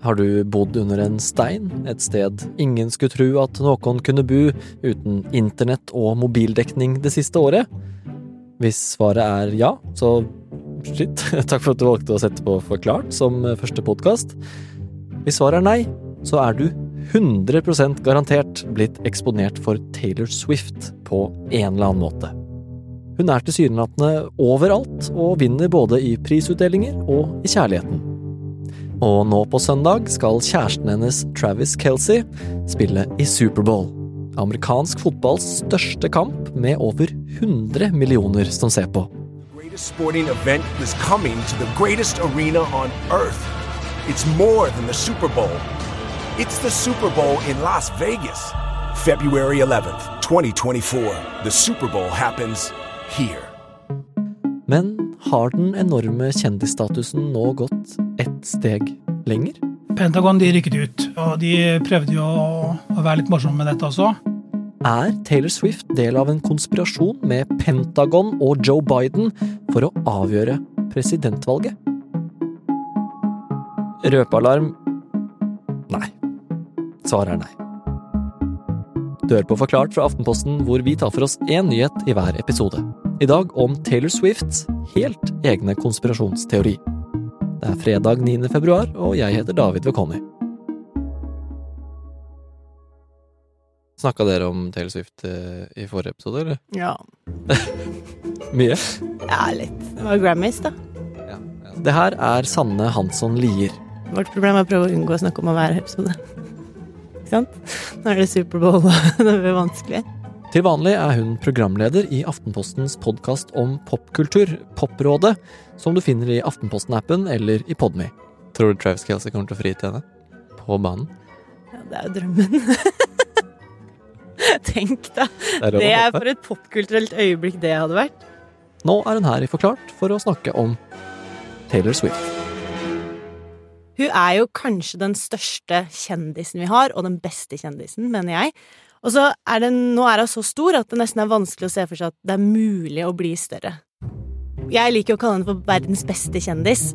Har du bodd under en stein, et sted ingen skulle tro at noen kunne bo uten internett og mobildekning det siste året? Hvis svaret er ja, så shit, takk for at du valgte å sette på Forklart som første podkast. Hvis svaret er nei, så er du 100% garantert blitt eksponert for Taylor Swift på en eller annen måte. Hun er tilsynelatende overalt og vinner både i prisutdelinger og i kjærligheten. Og nå på søndag skal kjæresten hennes, Travis Kelsey, spille i Superbowl. Amerikansk fotballs største kamp med over 100 millioner som ser på. sporting event is coming to the greatest arena on earth. It's more than the Super Bowl. It's the Super Bowl in Las Vegas. February 11th, 2024. The Super Bowl happens here. Men har den enorme kjendisstatusen nå gått ett steg lenger? Pentagon de rykket ut, og de prøvde jo å, være litt morsomme med dette også. Er Taylor Swift del av en konspirasjon med Pentagon og Joe Biden for å avgjøre presidentvalget? Røpealarm nei. Svaret er nei. Du hører på Forklart fra Aftenposten, hvor vi tar for oss én nyhet i hver episode. I dag om Taylor Swifts helt egne konspirasjonsteori. Det er fredag 9. februar, og jeg heter David Vekoni. Snakka dere om Taylor Swift eh, i forrige episode, eller? Ja. Mye? ja, litt. Det var Grammys, da. Ja, ja. Det her er Sanne Hansson Lier. Vårt problem er å prøve å unngå å snakke om hver episode. Ikke sant? Nå er det Superbowl, og det blir vanskelig. Til vanlig er hun programleder i Aftenpostens podkast om popkultur, Poprådet, som du finner i Aftenposten-appen eller i Podme. Tror du Travis Kelsey kommer til å fri til henne? På banen? Ja, det er jo drømmen. Tenk, da. Det er Det er for et popkulturelt øyeblikk det hadde vært. Nå er hun her i Forklart for å snakke om Taylor Swift. Hun er jo kanskje den største kjendisen vi har, og den beste kjendisen, mener jeg. Og så er den, nå er hun så stor at det nesten er vanskelig å se for seg at det er mulig å bli større. Jeg liker å kalle henne for verdens beste kjendis,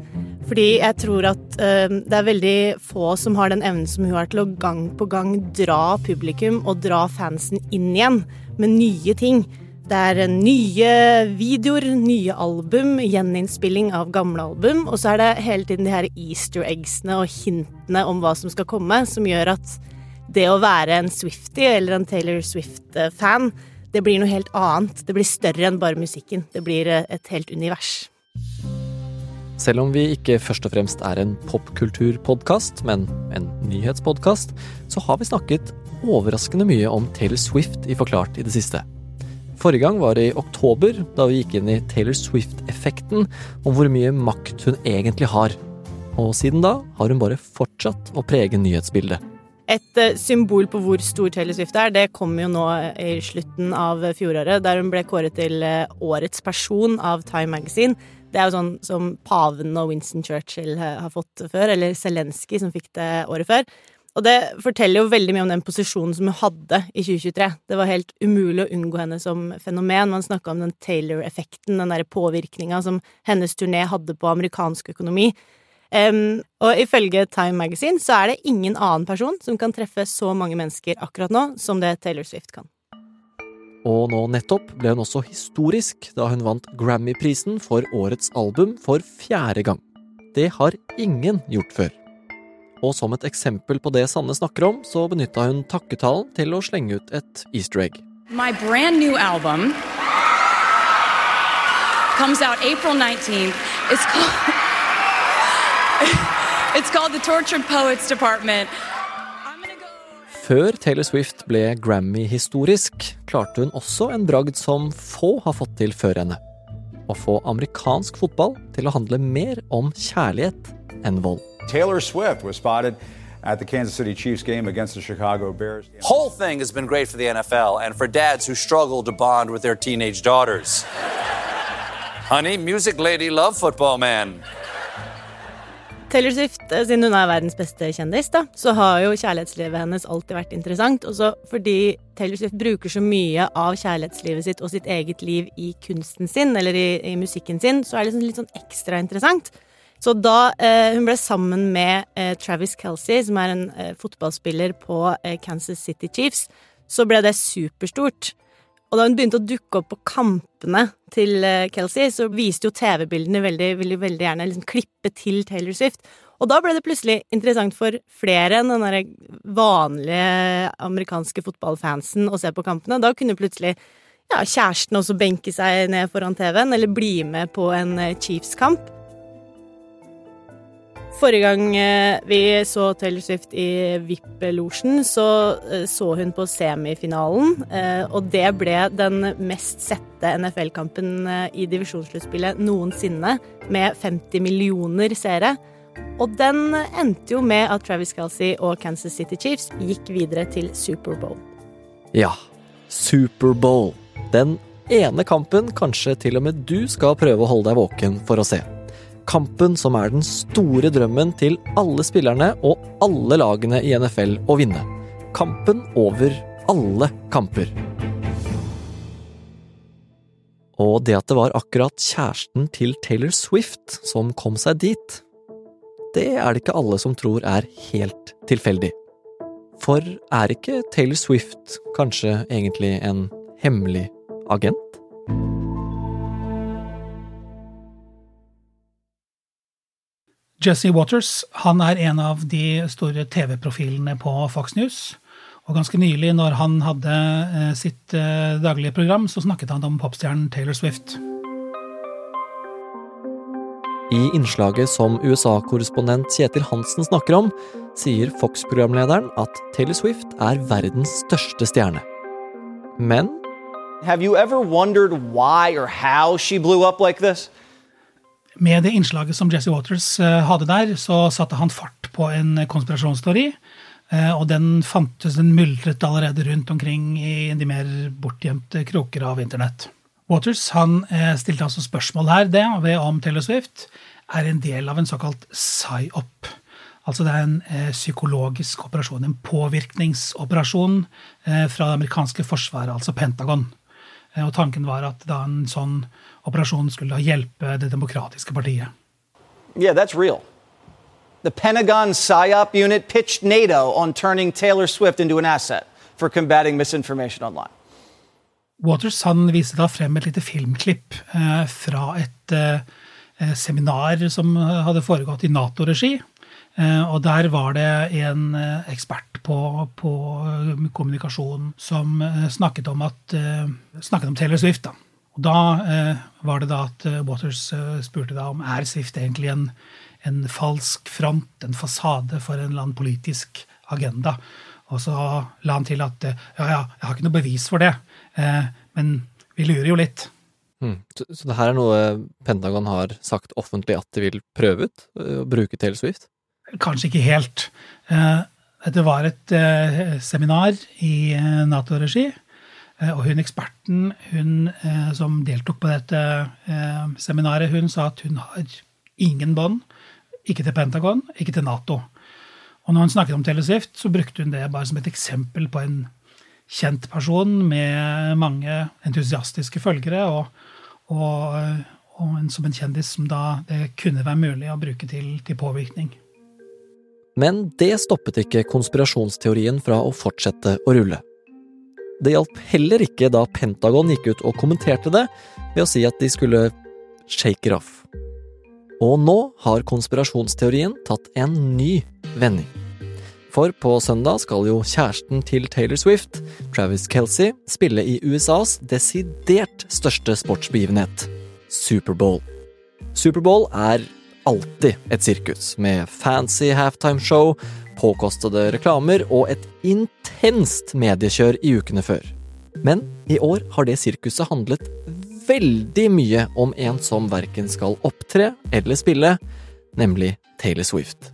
fordi jeg tror at eh, det er veldig få som har den evnen som hun har til å gang på gang dra publikum og dra fansen inn igjen med nye ting. Det er eh, nye videoer, nye album, gjeninnspilling av gamle album, og så er det hele tiden de her easter eggsene og hintene om hva som skal komme, som gjør at det å være en Swiftie eller en Taylor Swift-fan, det blir noe helt annet. Det blir større enn bare musikken. Det blir eh, et helt univers. Selv om vi ikke først og fremst er en popkulturpodkast, men en nyhetspodkast, så har vi snakket overraskende mye om Taylor Swift i Forklart i det siste. Forrige gang var i oktober, da vi gikk inn i Taylor Swift-effekten, om hvor mye makt hun egentlig har. Og siden da har hun bare fortsatt å prege nyhetsbildet. Et eh, symbol på hvor stor Taylor Swift er, det kom jo nå i slutten av fjoråret, der hun ble kåret til eh, årets person av Time Magazine. Det er jo sånn som paven og Winston Churchill eh, har fått før, eller Zelenskyj som fikk det året før. Og det forteller jo veldig mye om den posisjonen som hun hadde i 2023. Det var helt umulig å unngå henne som fenomen. Man snakka om den Taylor-effekten, den derre påvirkninga som hennes turné hadde på amerikansk økonomi. Em, og ifølge Time Magazine så er det ingen annen person som kan treffe så mange mennesker akkurat nå som det Taylor Swift kan. Og nå nettopp ble hun også historisk da hun vant Grammy-prisen for årets album for fjerde gang. Det har ingen gjort før. Og som et eksempel på det Sanne snakker om, så benytta hun takketalen til å slenge ut et easter egg. My brand new album comes out April 19th. It's called It's called The Tortured Poets Department. Før Taylor Swift ble Grammy-historisk, klarte hun også en bragd som få har fått til før henne. Å få amerikansk fotball til å handle mer om kjærlighet enn vold. Taylor Swift was spotted at the Kansas City Chiefs game against the Chicago Bears. whole thing has been great for the NFL and for dads who struggle to bond with their teenage daughters. Honey, music lady, love football man. Taylor Swift, eh, siden hun er verdens beste kjendis, da, så har jo kjærlighetslivet hennes alltid vært interessant. Også fordi Taylor Swift bruker så mye av kjærlighetslivet sitt og sitt eget liv i kunsten sin, eller i, i musikken sin, så er det liksom litt sånn ekstra interessant. Så da eh, hun ble sammen med eh, Travis Kelsey, som er en eh, fotballspiller på eh, Kansas City Chiefs, så ble det superstort. Og da hun begynte å dukke opp på kampene til eh, Kelsey, så viste jo TV-bildene veldig, veldig, veldig gjerne liksom klippe til Taylor Swift. Og da ble det plutselig interessant for flere enn den vanlige amerikanske fotballfansen å se på kampene. Da kunne plutselig ja, kjæresten også benke seg ned foran TV-en, eller bli med på en eh, Chiefs-kamp. Forrige gang eh, vi så Taylor Swift i VIP-losjen, så eh, så hun på semifinalen, og det ble den mest sette NFL-kampen i divisjonssluttspillet noensinne, med 50 millioner seere. Og den endte jo med at Travis Kelsey og Kansas City Chiefs gikk videre til Superbowl. Ja, Superbowl. Den ene kampen kanskje til og med du skal prøve å holde deg våken for å se. Kampen som er den store drømmen til alle spillerne og alle lagene i NFL å vinne. Kampen over alle kamper. Og det at det var akkurat kjæresten til Taylor Swift som kom seg dit, det er det ikke alle som tror er helt tilfeldig. For er ikke Taylor Swift kanskje egentlig en hemmelig agent? Jesse Waters han er en av de store TV-profilene på Fox News. Og ganske nylig, når han hadde eh, sitt eh, daglige program, så snakket han om popstjernen Taylor Swift. I innslaget som USA-korrespondent Kjetil Hansen snakker om, sier Fox-programlederen at Taylor Swift er verdens største stjerne. Men Have you ever wondered why or how she blew up like this? Med det innslaget som Jesse Waters eh, hadde der, så satte han fart på en konspirasjonsteori. Eh, og den fantes, den myldret allerede rundt omkring i de mer bortgjemte kroker av internett. Waters han eh, stilte altså spørsmål her det, ved om Taylor Swift er en del av en såkalt psy-op. Altså det er en psykologisk operasjon, en påvirkningsoperasjon fra det amerikanske forsvaret, altså Pentagon. Og tanken var at da en sånn operasjon skulle hjelpe Det demokratiske partiet. Yeah, that's real. The Pentagon PSYOP unit pitched NATO on turning Taylor Swift into an asset for combating misinformation online. Waters han viste da frem et lite filmklipp eh, fra et eh, seminar som hadde foregått i Nato-regi. Eh, og der var det en eh, ekspert på, på, kommunikasjon som eh, snakket om, at, eh, snakket om Taylor Swift. da. Og da var det da at Waters spurte da om er Swift egentlig en, en falsk front, en fasade for en eller annen politisk agenda. Og så la han til at ja, ja, jeg har ikke noe bevis for det. Eh, men vi lurer jo litt. Mm. Så, så det her er noe Pentagon har sagt offentlig at de vil prøve ut? Å bruke Taylor Swift? Kanskje ikke helt. Eh, det var et eh, seminar i Nato-regi. Og hun eksperten hun, som deltok på dette seminaret, hun sa at hun har ingen bånd. Ikke til Pentagon, ikke til Nato. Og når hun snakket om Telesift, så brukte hun det bare som et eksempel på en kjent person med mange entusiastiske følgere, og, og, og en, som en kjendis som da det kunne være mulig å bruke til, til påvirkning. Men det stoppet ikke konspirasjonsteorien fra å fortsette å rulle. Det hjalp heller ikke da Pentagon gikk ut og kommenterte det ved å si at de skulle shake it off. Og nå har konspirasjonsteorien tatt en ny vending. For på søndag skal jo kjæresten til Taylor Swift, Travis Kelsey, spille i USAs desidert største sportsbegivenhet, Superbowl. Superbowl er alltid et sirkus, med fancy halftimeshow, påkostede reklamer og et intenst mediekjør i ukene før. Men i år har det sirkuset handlet veldig mye om en som verken skal opptre eller spille, nemlig Taylor Swift.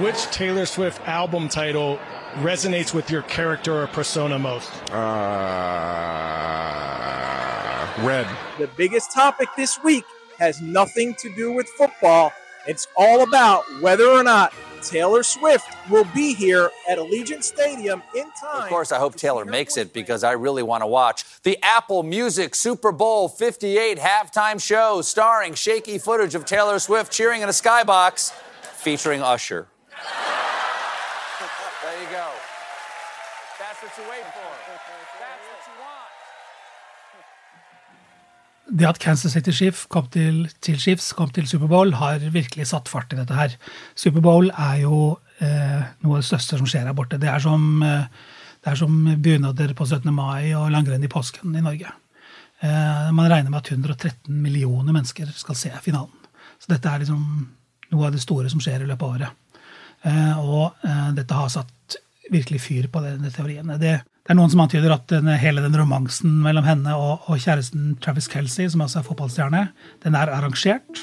Which Taylor Swift album title resonates with your character or persona most? Uh, red. The biggest topic this week has nothing to do with football. It's all about whether or not Taylor Swift will be here at Allegiant Stadium in time. Of course, I hope Taylor makes it because I really want to watch the Apple Music Super Bowl 58 halftime show starring shaky footage of Taylor Swift cheering in a skybox featuring Usher. there you go. That's what you wait for. Det at Kansas City Chiefs kom til, til, Chiefs kom til Superbowl, har virkelig satt fart i dette her. Superbowl er jo eh, noe av det største som skjer her borte. Det er som, eh, som bunader på 17. mai og langrenn i påsken i Norge. Eh, man regner med at 113 millioner mennesker skal se finalen. Så dette er liksom noe av det store som skjer i løpet av året. Eh, og eh, dette har satt virkelig fyr på denne teorien. Det, det er noen som antyder at den, hele den romansen mellom henne og, og kjæresten Travis Kelsey, som altså er fotballstjerne, den er arrangert.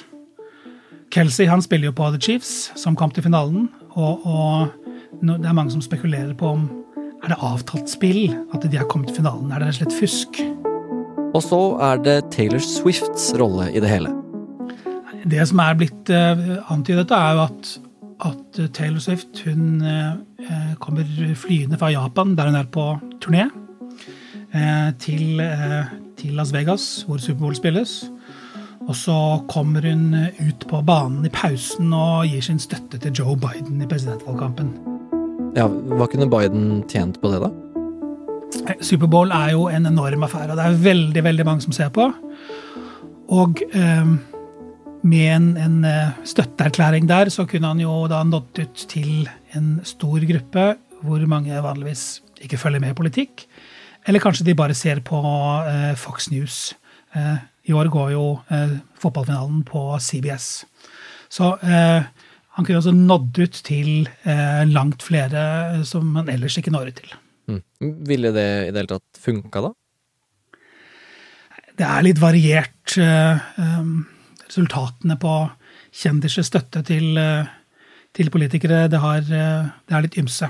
Kelsey han spiller jo på The Chiefs, som kom til finalen. Og, og no, det er mange som spekulerer på om er det avtalt spill at de har kommet til finalen. Er det rett og slett fusk? Og så er det Taylor Swifts rolle i det hele. Det som er blitt uh, antydet, er jo at, at Taylor Swift hun uh, kommer flyende fra Japan, der hun er på turné, uh, til, til, Las Vegas, hvor Superbowl spilles. Og så kommer hun ut på banen i pausen og gir sin støtte til Joe Biden i presidentvalgkampen. Ja, Hva kunne Biden tjent på det, da? Superbowl er jo en enorm affære, det er veldig veldig mange som ser på. Og eh, med en, en, støtteerklæring der, så kunne han jo da nådd ut til en stor gruppe hvor mange vanligvis ikke følger med i politikk. Eller kanskje de bare ser på eh, Fox News. Eh, I år går jo eh, fotballfinalen på CBS. Så han kunne også nådd ut til langt flere som han ellers ikke når ut til. Mm. Ville det i det hele tatt funka, da? Det er litt variert. Resultatene på kjendisers støtte til, til politikere, det, har, det, er litt ymse.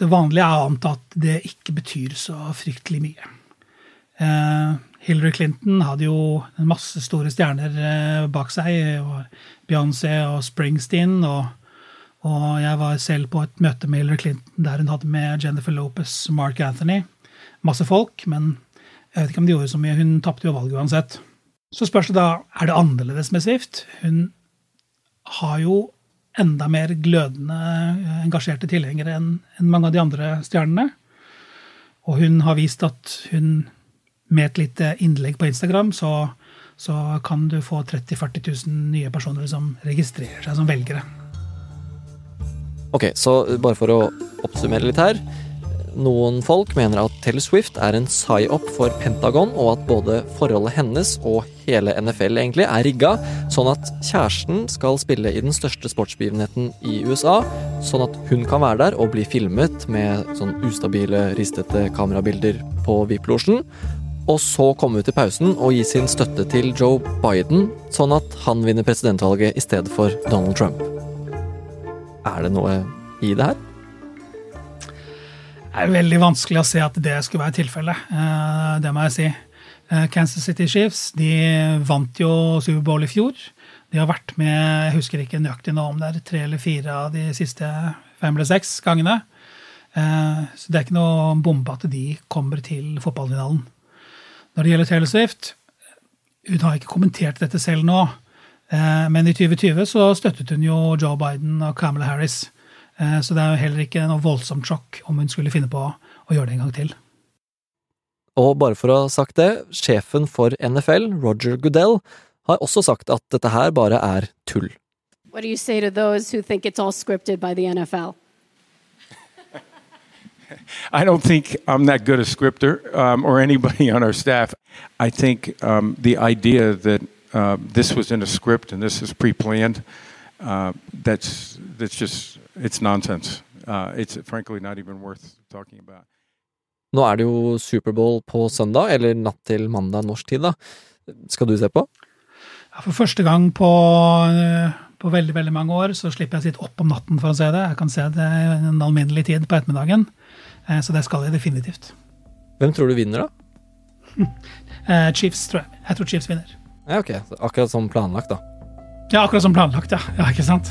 Det vanlige er å anta at det ikke betyr så fryktelig mye. Hillary Clinton hadde jo masse store stjerner bak seg. Beyoncé og Springsteen. og og jeg var selv på et møte med Hillary Clinton der hun hadde med Jennifer Lopez og Mark Anthony. Masse folk, men jeg vet ikke om de gjorde så mye. Hun tapte jo valget uansett. Så spørs det da er det annerledes med Swift. Hun har jo enda mer glødende engasjerte tilhengere enn mange av de andre stjernene. Og hun har vist at hun med et lite innlegg på Instagram så, så kan du få 30 000-40 000 nye personer som registrerer seg som velgere. Ok, så bare for å oppsummere litt her. Noen folk mener at Taylor Swift er en psy-op for Pentagon, og at både forholdet hennes og hele NFL egentlig er rigga, sånn at kjæresten skal spille i den største sportsbegivenheten i USA, sånn at hun kan være der og bli filmet med sånn ustabile, ristete kamerabilder på VIP-losjen, og så komme ut i pausen og gi sin støtte til Joe Biden, sånn at han vinner presidentvalget i stedet for Donald Trump. Er det noe i det her? Det er veldig vanskelig å se at det skulle være tilfellet. Det må jeg si. Kansas City Chiefs de vant jo Superbowl i fjor. De har vært med jeg husker ikke nøyaktig nå om det er tre eller fire av de siste fem eller seks gangene. Så det er ikke noe bombe at de kommer til fotballfinalen. Når det gjelder Taylor Swift, hun har ikke kommentert dette selv nå. Men i 2020 så støttet hun jo Joe Biden og Kamala Harris. Så det er jo heller ikke noe voldsomt sjokk om hun skulle finne på å gjøre det en gang til. Og bare for å ha sagt det, sjefen for NFL, Roger Goodell, har også sagt at dette her bare er tull. What do you say to those who think it's all scripted by the NFL? I don't think I'm that good a scripter um, or anybody on our staff. I think um, the idea that uh, this was in a script and this is pre-planned, uh, that's that's just it's nonsense. Uh, it's frankly not even worth talking about. Nå er det jo Superbowl på søndag, eller natt til mandag norsk tid, da. Skal du se på? Ja, for første gang på, på, veldig veldig mange år så slipper jeg å sitte opp om natten for å se det. Jeg kan se det en alminnelig tid på ettermiddagen. Så det skal jeg definitivt. Hvem tror du vinner, da? Chiefs, tror jeg. Jeg tror Chiefs vinner. Ja, ok. Akkurat som planlagt, da. Ja, akkurat som planlagt, ja. ja ikke sant?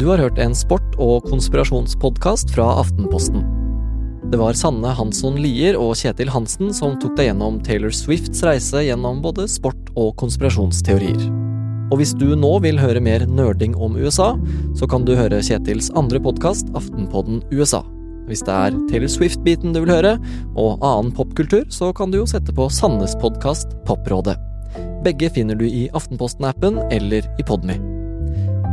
Du har hørt en sport- og konspirasjonspodkast fra Aftenposten. Det var Sanne Hansson Lier og Kjetil Hansen som tok deg gjennom Taylor Swifts reise gjennom både sport og konspirasjonsteorier. Og hvis du nå vil høre mer nerding om USA, så kan du høre Kjetils andre podkast, Aftenpodden USA. Hvis det er Taylor Swift-biten du vil høre, og annen popkultur, så kan du jo sette på Sannes podkast Poprådet. Begge finner du i Aftenposten-appen eller i Podmy.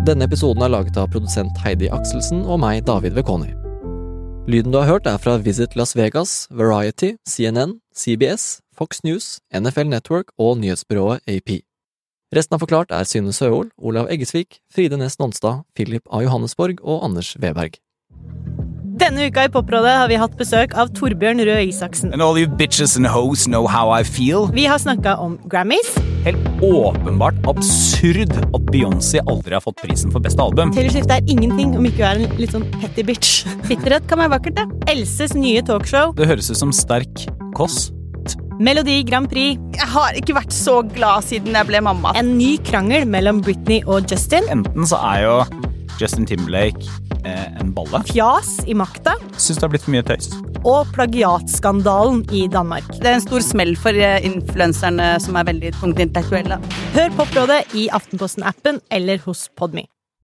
Denne episoden er laget av produsent Heidi Akselsen og meg, David Vekoni. Lyden du har hørt, er fra Visit Las Vegas, Variety, CNN, CBS, Fox News, NFL Network og nyhetsbyrået AP. Resten av Forklart er Synne Søhol, Olav Eggesvik, Fride Næss Nonstad, Philip A. Johannesborg og Anders Weberg. Denne uka i Poprådet har vi hatt besøk av Torbjørn Røe Isaksen. And all you bitches and hoes know how I feel. Vi har snakka om Grammys. Helt åpenbart absurd at Beyoncé aldri har fått prisen for beste album. Taylor Swift er ingenting om ikke hun er en litt sånn petty bitch. Bitterhet kan være vakkert, det. Elses nye talkshow. Det høres ut som sterk koss. Melodi Grand Prix. Jeg har ikke vært så glad siden jeg ble mamma. En ny krangel mellom Britney og Justin. Enten så er jo Justin Timberlake eh, en balle. Fjas i makta. Syns det har blitt for mye tøys. Og plagiatskandalen i Danmark. Det er en stor smell for eh, influenserne som er veldig tungt intellektuelle. Hør Poprådet i Aftenposten-appen eller hos Podme.